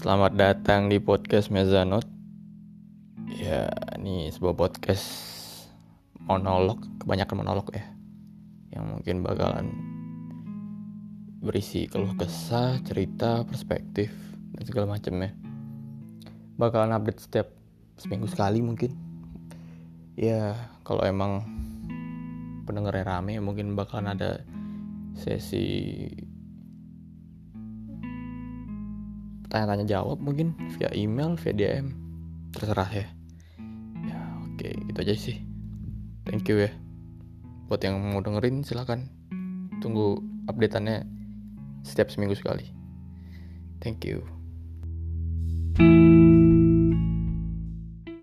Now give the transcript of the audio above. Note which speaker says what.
Speaker 1: Selamat datang di podcast Mezanot. Ya, ini sebuah podcast monolog, kebanyakan monolog ya. Yang mungkin bakalan berisi keluh kesah, cerita, perspektif, dan segala macamnya. Bakalan update setiap seminggu sekali mungkin. Ya, kalau emang pendengarnya rame mungkin bakalan ada sesi tanya-tanya jawab mungkin via email via DM terserah ya. Ya oke gitu aja sih. Thank you ya. Buat yang mau dengerin silahkan tunggu updateannya setiap seminggu sekali. Thank you